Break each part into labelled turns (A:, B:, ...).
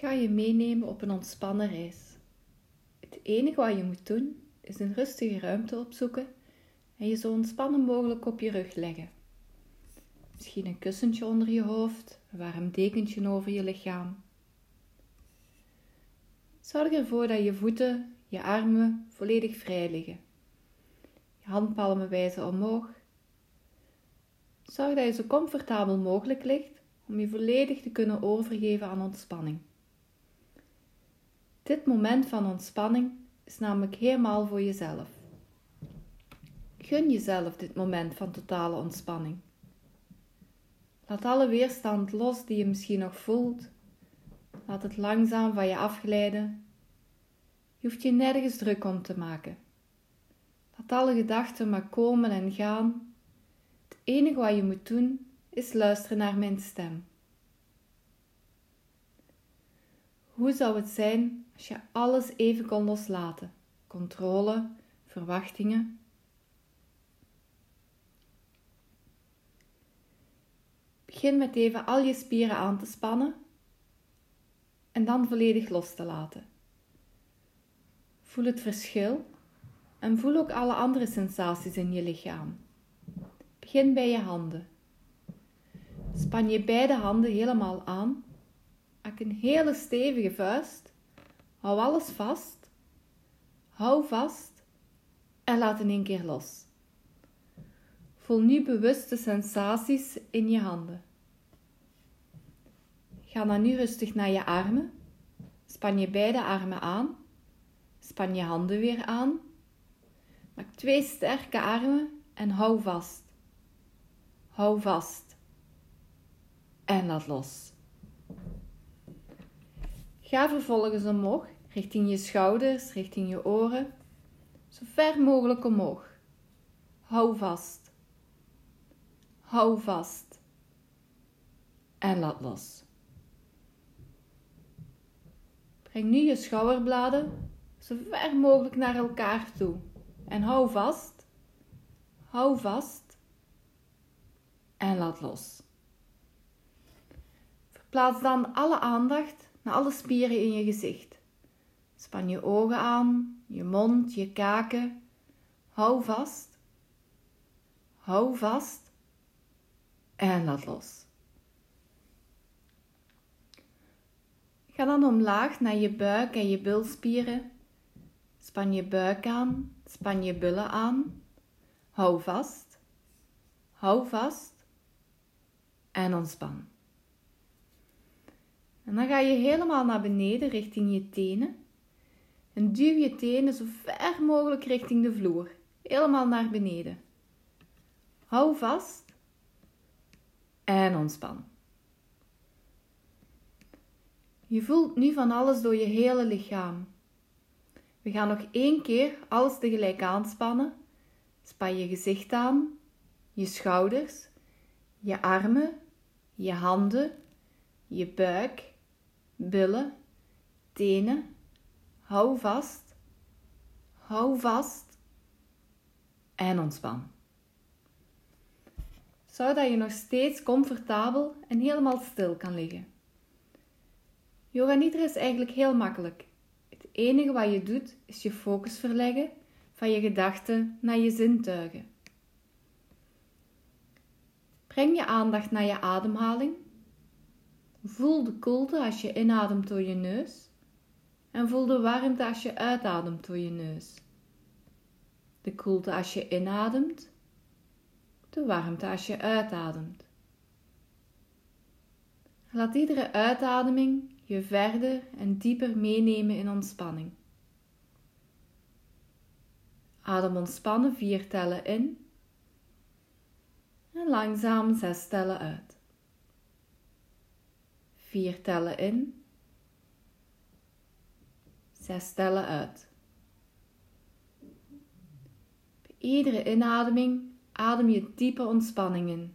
A: ga je meenemen op een ontspannen reis. Het enige wat je moet doen is een rustige ruimte opzoeken en je zo ontspannen mogelijk op je rug leggen. Misschien een kussentje onder je hoofd, een warm dekentje over je lichaam. Zorg ervoor dat je voeten, je armen volledig vrij liggen. Je handpalmen wijzen omhoog. Zorg dat je zo comfortabel mogelijk ligt om je volledig te kunnen overgeven aan ontspanning. Dit moment van ontspanning is namelijk helemaal voor jezelf. Gun jezelf dit moment van totale ontspanning. Laat alle weerstand los die je misschien nog voelt. Laat het langzaam van je afglijden. Je hoeft je nergens druk om te maken. Laat alle gedachten maar komen en gaan. Het enige wat je moet doen is luisteren naar mijn stem. Hoe zou het zijn als je alles even kon loslaten? Controle, verwachtingen. Begin met even al je spieren aan te spannen en dan volledig los te laten. Voel het verschil en voel ook alle andere sensaties in je lichaam. Begin bij je handen. Span je beide handen helemaal aan. Maak een hele stevige vuist. Hou alles vast. Hou vast en laat in één keer los. Voel nu bewuste sensaties in je handen. Ga dan nu rustig naar je armen. Span je beide armen aan. Span je handen weer aan. Maak twee sterke armen en hou vast. Hou vast. En laat los. Ga vervolgens omhoog, richting je schouders, richting je oren. Zo ver mogelijk omhoog. Hou vast. Hou vast. En laat los. Breng nu je schouderbladen zo ver mogelijk naar elkaar toe. En hou vast. Hou vast. En laat los. Verplaats dan alle aandacht naar alle spieren in je gezicht. Span je ogen aan, je mond, je kaken. Hou vast. Hou vast. En laat los. Ga dan omlaag naar je buik en je bulspieren. Span je buik aan, span je bullen aan. Hou vast. Hou vast. En ontspan. En dan ga je helemaal naar beneden richting je tenen. En duw je tenen zo ver mogelijk richting de vloer. Helemaal naar beneden. Hou vast. En ontspan. Je voelt nu van alles door je hele lichaam. We gaan nog één keer alles tegelijk aanspannen. Span je gezicht aan, je schouders, je armen, je handen, je buik, billen, tenen. Hou vast, hou vast en ontspan. Zodat je nog steeds comfortabel en helemaal stil kan liggen. Yoga Nidra is eigenlijk heel makkelijk. Het enige wat je doet is je focus verleggen van je gedachten naar je zintuigen. Breng je aandacht naar je ademhaling. Voel de koelte als je inademt door je neus en voel de warmte als je uitademt door je neus. De koelte als je inademt, de warmte als je uitademt. Laat iedere uitademing je verder en dieper meenemen in ontspanning. Adem ontspannen vier tellen in en langzaam zes tellen uit. Vier tellen in, zes tellen uit. Bij iedere inademing adem je diepe ontspanning in.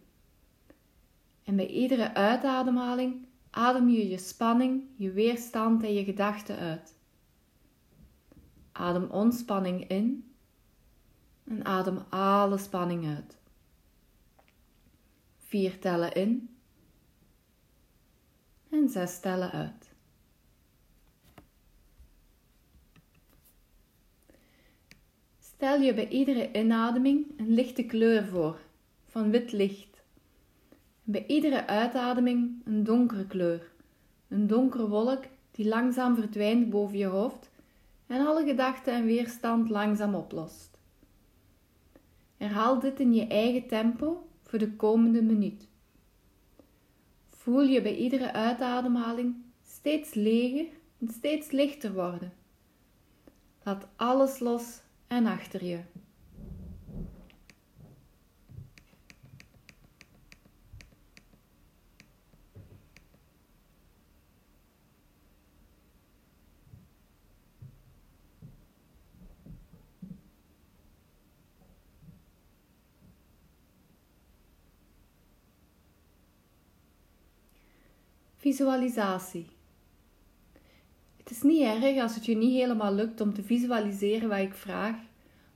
A: En bij iedere uitademhaling adem je je spanning, je weerstand en je gedachten uit. Adem ontspanning in en adem alle spanning uit. Vier tellen in en zes tellen uit. Stel je bij iedere inademing een lichte kleur voor, van wit licht. Bij iedere uitademing een donkere kleur, een donkere wolk die langzaam verdwijnt boven je hoofd en alle gedachten en weerstand langzaam oplost. Herhaal dit in je eigen tempo voor de komende minuut. Voel je bij iedere uitademhaling steeds leger en steeds lichter worden. Laat alles los en achter je. Visualisatie. Het is niet erg als het je niet helemaal lukt om te visualiseren wat ik vraag,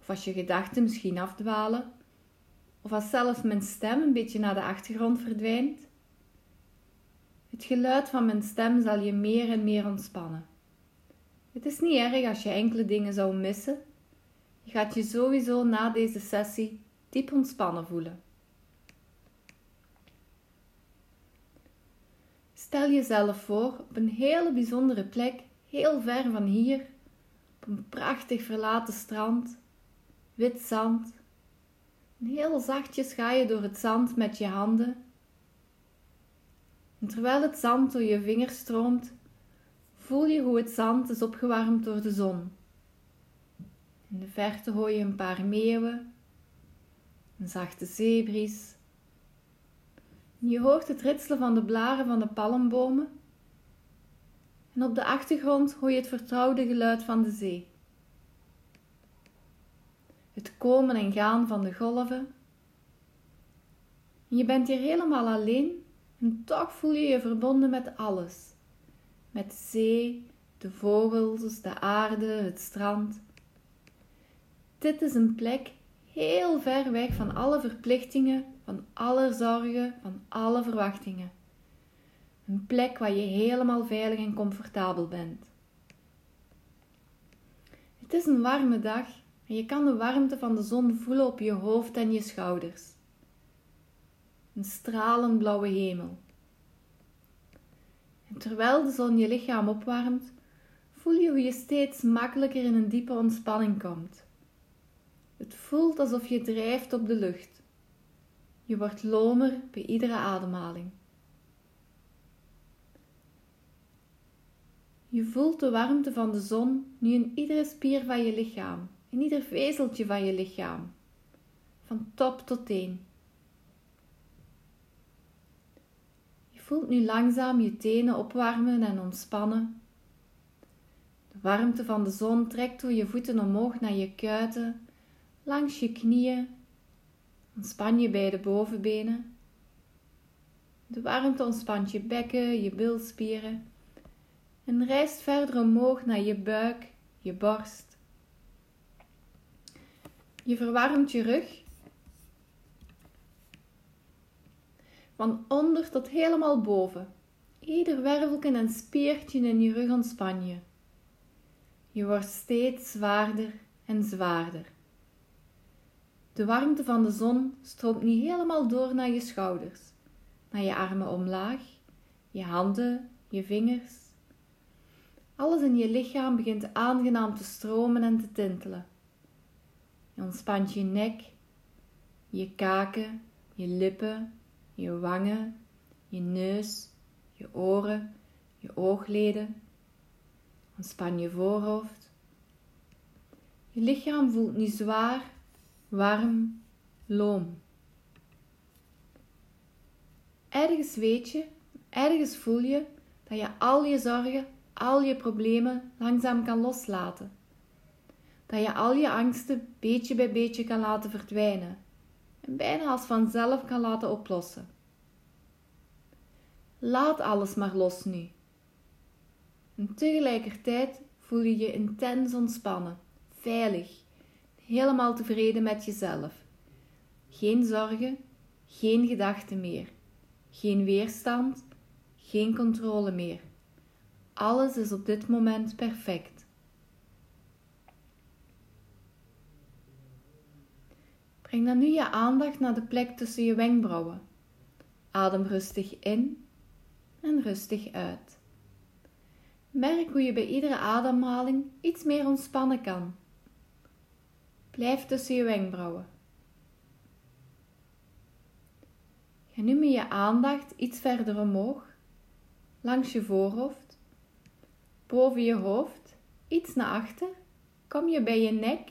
A: of als je gedachten misschien afdwalen, of als zelfs mijn stem een beetje naar de achtergrond verdwijnt. Het geluid van mijn stem zal je meer en meer ontspannen. Het is niet erg als je enkele dingen zou missen. Je gaat je sowieso na deze sessie diep ontspannen voelen. Stel jezelf voor op een hele bijzondere plek, heel ver van hier, op een prachtig verlaten strand, wit zand. En heel zachtjes ga je door het zand met je handen. En terwijl het zand door je vingers stroomt, voel je hoe het zand is opgewarmd door de zon. In de verte hoor je een paar meeuwen, een zachte zeebries je hoort het ritselen van de blaren van de palmbomen. En op de achtergrond hoor je het vertrouwde geluid van de zee. Het komen en gaan van de golven. En je bent hier helemaal alleen en toch voel je je verbonden met alles. Met de zee, de vogels, de aarde, het strand. Dit is een plek heel ver weg van alle verplichtingen van alle zorgen, van alle verwachtingen. Een plek waar je helemaal veilig en comfortabel bent. Het is een warme dag en je kan de warmte van de zon voelen op je hoofd en je schouders. Een stralend blauwe hemel. En terwijl de zon je lichaam opwarmt, voel je hoe je steeds makkelijker in een diepe ontspanning komt. Het voelt alsof je drijft op de lucht. Je wordt lomer bij iedere ademhaling. Je voelt de warmte van de zon nu in iedere spier van je lichaam, in ieder vezeltje van je lichaam, van top tot teen. Je voelt nu langzaam je tenen opwarmen en ontspannen. De warmte van de zon trekt door je voeten omhoog naar je kuiten, langs je knieën Ontspan je beide bovenbenen. De warmte ontspant je bekken, je bilspieren en reist verder omhoog naar je buik, je borst. Je verwarmt je rug van onder tot helemaal boven. Ieder wervelken en spiertje in je rug ontspan je. Je wordt steeds zwaarder en zwaarder. De warmte van de zon stroomt niet helemaal door naar je schouders, naar je armen omlaag, je handen, je vingers. Alles in je lichaam begint aangenaam te stromen en te tintelen. Je ontspant je nek, je kaken, je lippen, je wangen, je neus, je oren, je oogleden. Ontspan je voorhoofd. Je lichaam voelt nu zwaar warm, loom. Ergens weet je, ergens voel je dat je al je zorgen, al je problemen langzaam kan loslaten. Dat je al je angsten beetje bij beetje kan laten verdwijnen en bijna als vanzelf kan laten oplossen. Laat alles maar los nu. En tegelijkertijd voel je je intens ontspannen, veilig helemaal tevreden met jezelf. Geen zorgen, geen gedachten meer, geen weerstand, geen controle meer. Alles is op dit moment perfect. Breng dan nu je aandacht naar de plek tussen je wenkbrauwen. Adem rustig in en rustig uit. Merk hoe je bij iedere ademhaling iets meer ontspannen kan. Blijf tussen je wenkbrauwen. Ga nu met je aandacht iets verder omhoog, langs je voorhoofd, boven je hoofd, iets naar achter. Kom je bij je nek,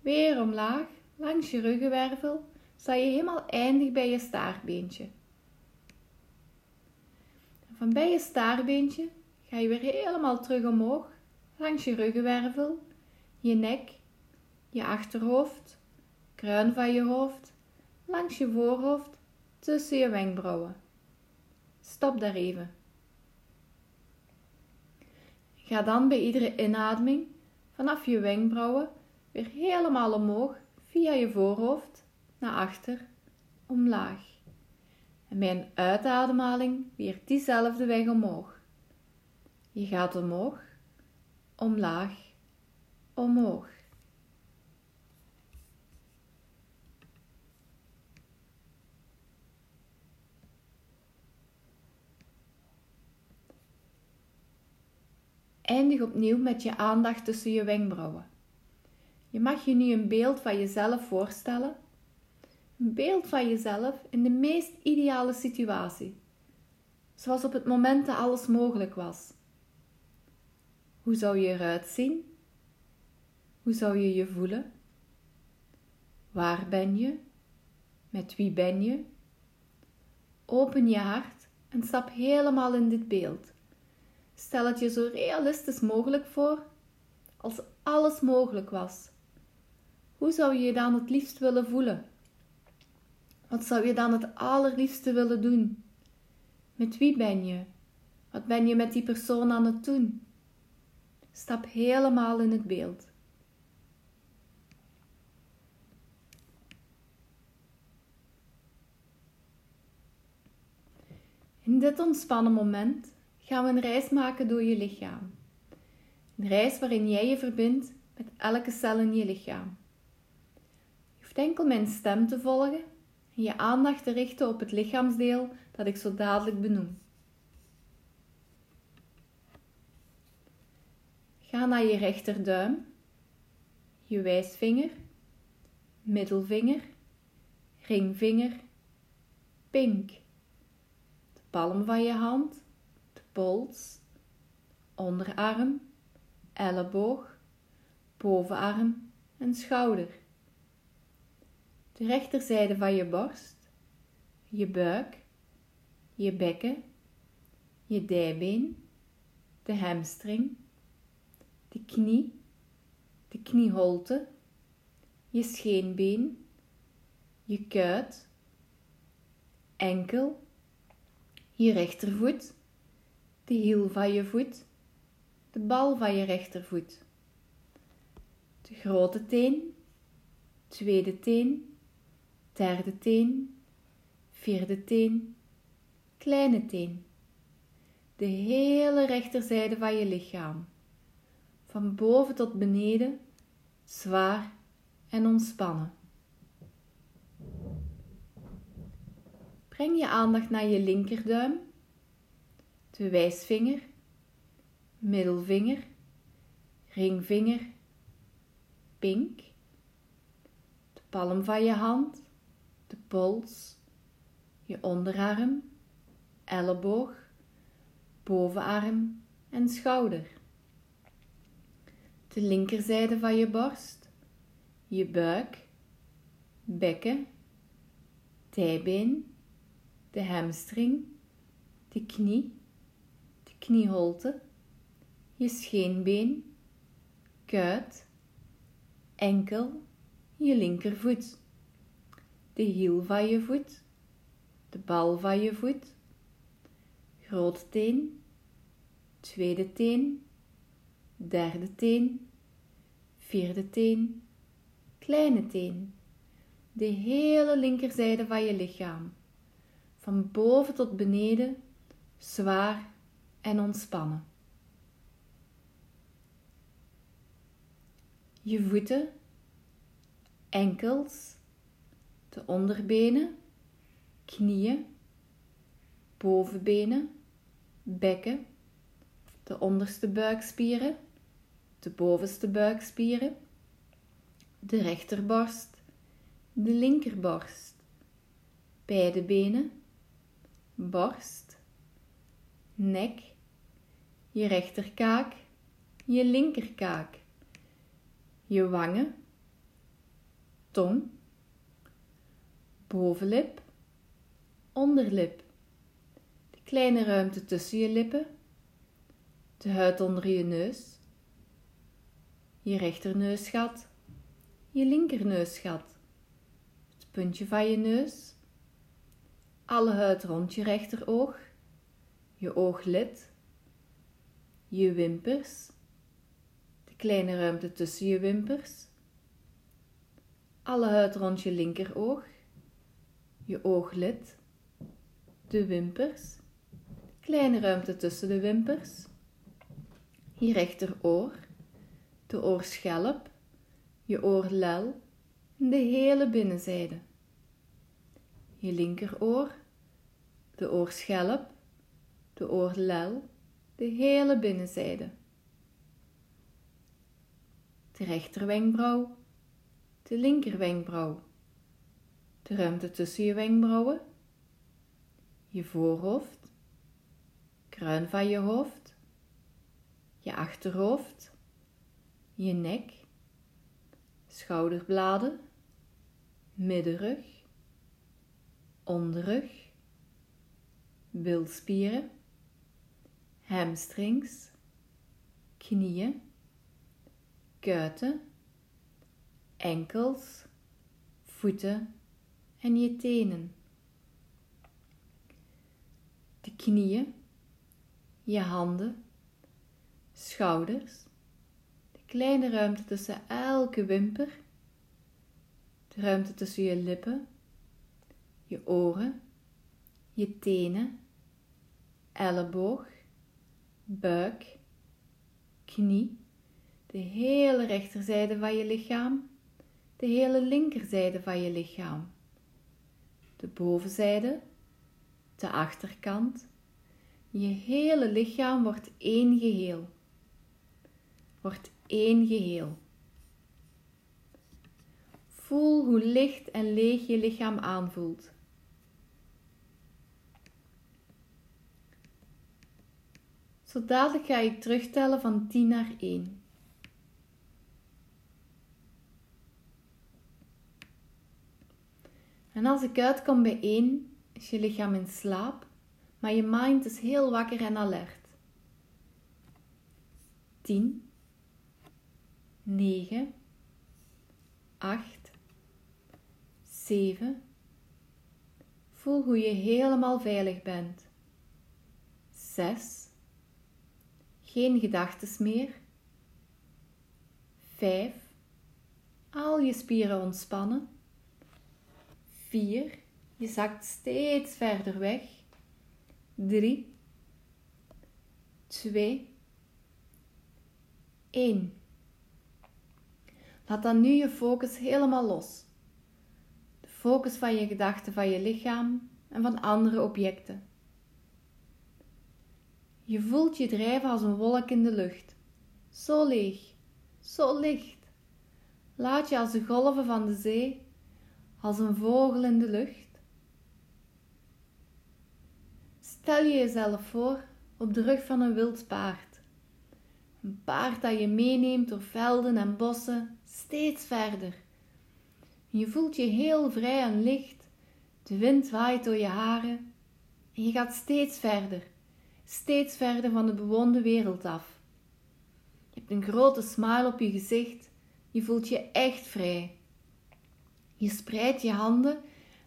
A: weer omlaag, langs je ruggenwervel, sta je helemaal eindig bij je staartbeentje. Van bij je staartbeentje ga je weer helemaal terug omhoog, langs je ruggenwervel, je nek, je achterhoofd, kruin van je hoofd, langs je voorhoofd, tussen je wenkbrauwen. Stop daar even. Ga dan bij iedere inademing vanaf je wenkbrauwen weer helemaal omhoog via je voorhoofd naar achter, omlaag. En bij een uitademhaling weer diezelfde weg omhoog. Je gaat omhoog, omlaag, omhoog. Eindig opnieuw met je aandacht tussen je wenkbrauwen. Je mag je nu een beeld van jezelf voorstellen. Een beeld van jezelf in de meest ideale situatie. Zoals op het moment dat alles mogelijk was. Hoe zou je eruit zien? Hoe zou je je voelen? Waar ben je? Met wie ben je? Open je hart en stap helemaal in dit beeld. Stel het je zo realistisch mogelijk voor als alles mogelijk was. Hoe zou je je dan het liefst willen voelen? Wat zou je dan het allerliefste willen doen? Met wie ben je? Wat ben je met die persoon aan het doen? Stap helemaal in het beeld. In dit ontspannen moment gaan we een reis maken door je lichaam. Een reis waarin jij je verbindt met elke cel in je lichaam. Je hoeft enkel mijn stem te volgen en je aandacht te richten op het lichaamsdeel dat ik zo dadelijk benoem. Ga naar je rechterduim, je wijsvinger, middelvinger, ringvinger, pink, de palm van je hand, pols, onderarm, elleboog, bovenarm en schouder. De rechterzijde van je borst, je buik, je bekken, je dijbeen, de hamstring, de knie, de knieholte, je scheenbeen, je kuit, enkel, je rechtervoet, de hiel van je voet, de bal van je rechtervoet, de grote teen, tweede teen, derde teen, vierde teen, kleine teen, de hele rechterzijde van je lichaam van boven tot beneden, zwaar en ontspannen. Breng je aandacht naar je linkerduim, de wijsvinger, middelvinger, ringvinger, pink, de palm van je hand, de pols, je onderarm, elleboog, bovenarm en schouder. De linkerzijde van je borst, je buik, bekken, dijbeen, de hamstring, de knie, knieholte, je scheenbeen, kuit, enkel, je linkervoet, de hiel van je voet, de bal van je voet, grote teen, tweede teen, derde teen, vierde teen, kleine teen, de hele linkerzijde van je lichaam, van boven tot beneden, zwaar en ontspannen. Je voeten, enkels, de onderbenen, knieën, bovenbenen, bekken, de onderste buikspieren, de bovenste buikspieren, de rechterborst, de linkerborst, beide benen, borst, nek, je rechterkaak, je linkerkaak, je wangen, tong, bovenlip, onderlip, de kleine ruimte tussen je lippen, de huid onder je neus, je rechterneusgat, je linkerneusgat, het puntje van je neus, alle huid rond je rechteroog, je ooglid, je wimpers, de kleine ruimte tussen je wimpers, alle huid rond je linkeroog, je ooglid, de wimpers, kleine ruimte tussen de wimpers, je rechteroor, de oorschelp, je oorlel de hele binnenzijde. Je linkeroor, de oorschelp, de oorlel, de hele binnenzijde. De rechterwenkbrauw, de linkerwenkbrauw, de ruimte tussen je wenkbrauwen, je voorhoofd, kruin van je hoofd, je achterhoofd, je nek, schouderbladen, middenrug, onderrug, bilspieren, hamstrings, knieën, kuiten, enkels, voeten en je tenen. De knieën, je handen, schouders, de kleine ruimte tussen elke wimper, de ruimte tussen je lippen, je oren, je tenen, elleboog, buik, knie, de hele rechterzijde van je lichaam, de hele linkerzijde van je lichaam, de bovenzijde, de achterkant. Je hele lichaam wordt één geheel. Wordt één geheel. Voel hoe licht en leeg je lichaam aanvoelt. Zo dadelijk ga ik terugtellen van 10 naar 1. En als ik uitkom bij 1, is je lichaam in slaap, maar je mind is heel wakker en alert. 10, 9, 8, 7. Voel hoe je helemaal veilig bent. 6. Geen gedachten meer. 5. Al je spieren ontspannen. 4. Je zakt steeds verder weg. 3. 2. 1. Laat dan nu je focus helemaal los. De focus van je gedachten van je lichaam en van andere objecten. Je voelt je drijven als een wolk in de lucht. Zo leeg, zo licht. Laat je als de golven van de zee, als een vogel in de lucht. Stel je jezelf voor op de rug van een wild paard. Een paard dat je meeneemt door velden en bossen steeds verder. Je voelt je heel vrij en licht. De wind waait door je haren en je gaat steeds verder steeds verder van de bewoonde wereld af. Je hebt een grote smile op je gezicht, je voelt je echt vrij. Je spreidt je handen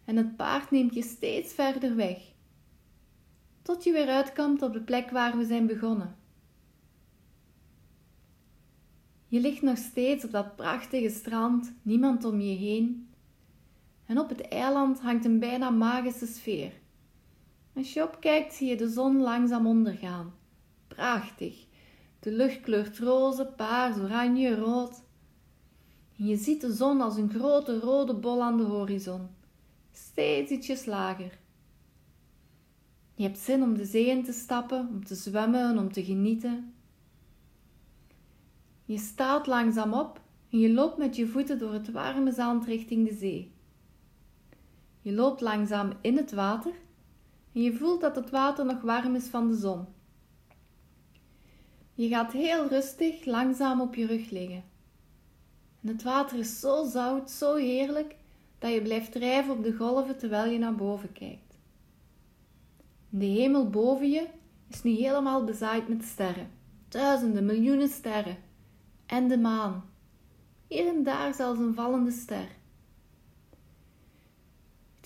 A: en het paard neemt je steeds verder weg, tot je weer uitkomt op de plek waar we zijn begonnen. Je ligt nog steeds op dat prachtige strand, niemand om je heen. En op het eiland hangt een bijna magische sfeer. Als je opkijkt, zie je de zon langzaam ondergaan. Prachtig. De lucht kleurt roze, paars, oranje, rood. En je ziet de zon als een grote rode bol aan de horizon. steeds ietsjes lager. Je hebt zin om de zee in te stappen, om te zwemmen, om te genieten. Je staat langzaam op en je loopt met je voeten door het warme zand richting de zee. Je loopt langzaam in het water en je voelt dat het water nog warm is van de zon. Je gaat heel rustig langzaam op je rug liggen. En het water is zo zout, zo heerlijk, dat je blijft drijven op de golven terwijl je naar boven kijkt. De hemel boven je is nu helemaal bezaaid met sterren, duizenden, miljoenen sterren, en de maan. Hier en daar zelfs een vallende ster.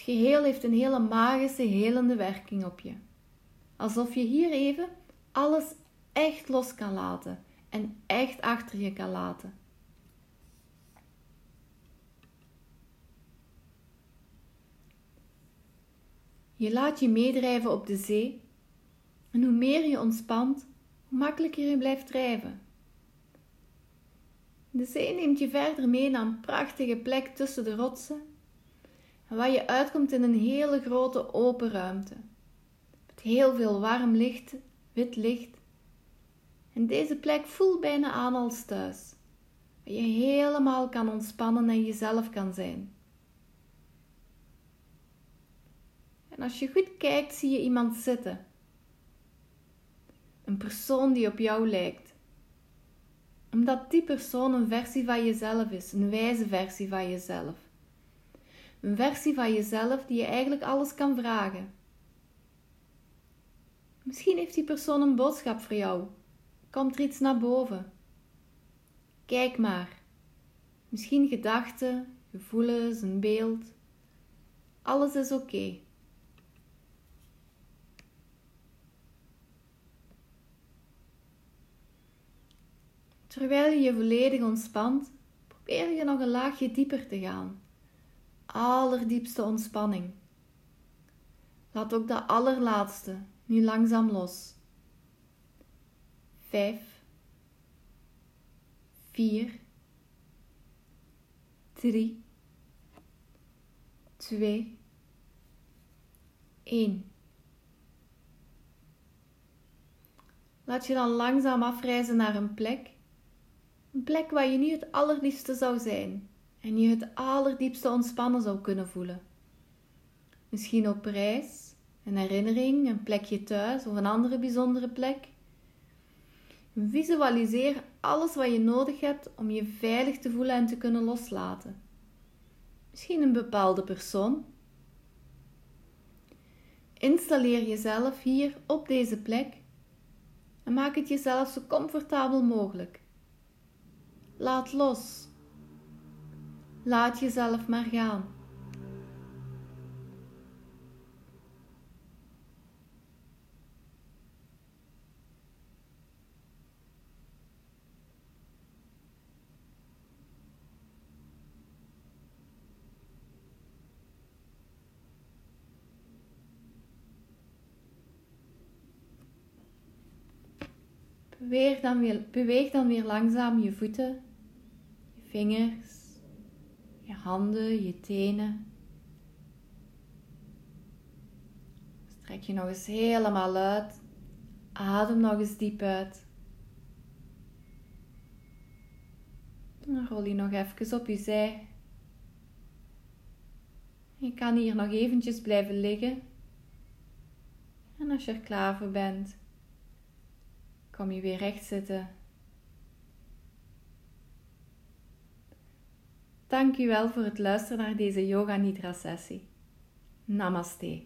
A: Geheel heeft een hele magische, helende werking op je. Alsof je hier even alles echt los kan laten en echt achter je kan laten. Je laat je meedrijven op de zee en hoe meer je ontspant, hoe makkelijker je blijft drijven. De zee neemt je verder mee naar een prachtige plek tussen de rotsen, waar je uitkomt in een hele grote open ruimte. Met heel veel warm licht, wit licht. En deze plek voelt bijna aan als thuis, waar je helemaal kan ontspannen en jezelf kan zijn. En als je goed kijkt, zie je iemand zitten. Een persoon die op jou lijkt. Omdat die persoon een versie van jezelf is, een wijze versie van jezelf. Een versie van jezelf die je eigenlijk alles kan vragen. Misschien heeft die persoon een boodschap voor jou. Komt er iets naar boven? Kijk maar. Misschien gedachten, gevoelens, een beeld. Alles is oké. Terwijl je je volledig ontspant, probeer je nog een laagje dieper te gaan. Allerdiepste ontspanning. Laat ook dat allerlaatste nu langzaam los. Vijf, vier, drie, twee, één. Laat je dan langzaam afreizen naar een plek een plek waar je nu het allerliefste zou zijn en je het allerdiepste ontspannen zou kunnen voelen. Misschien op reis, een herinnering, een plekje thuis of een andere bijzondere plek. Visualiseer alles wat je nodig hebt om je veilig te voelen en te kunnen loslaten. Misschien een bepaalde persoon. Installeer jezelf hier op deze plek en maak het jezelf zo comfortabel mogelijk. Laat los. Laat jezelf maar gaan. Beweeg dan, weer, beweeg dan weer langzaam je voeten vingers, je handen, je tenen. Strek je nog eens helemaal uit. Adem nog eens diep uit. Dan rol je nog even op je zij. Je kan hier nog eventjes blijven liggen. En als je er klaar voor bent, kom je weer recht zitten. Dank u wel voor het luisteren naar deze Yoga Nidra sessie. Namaste.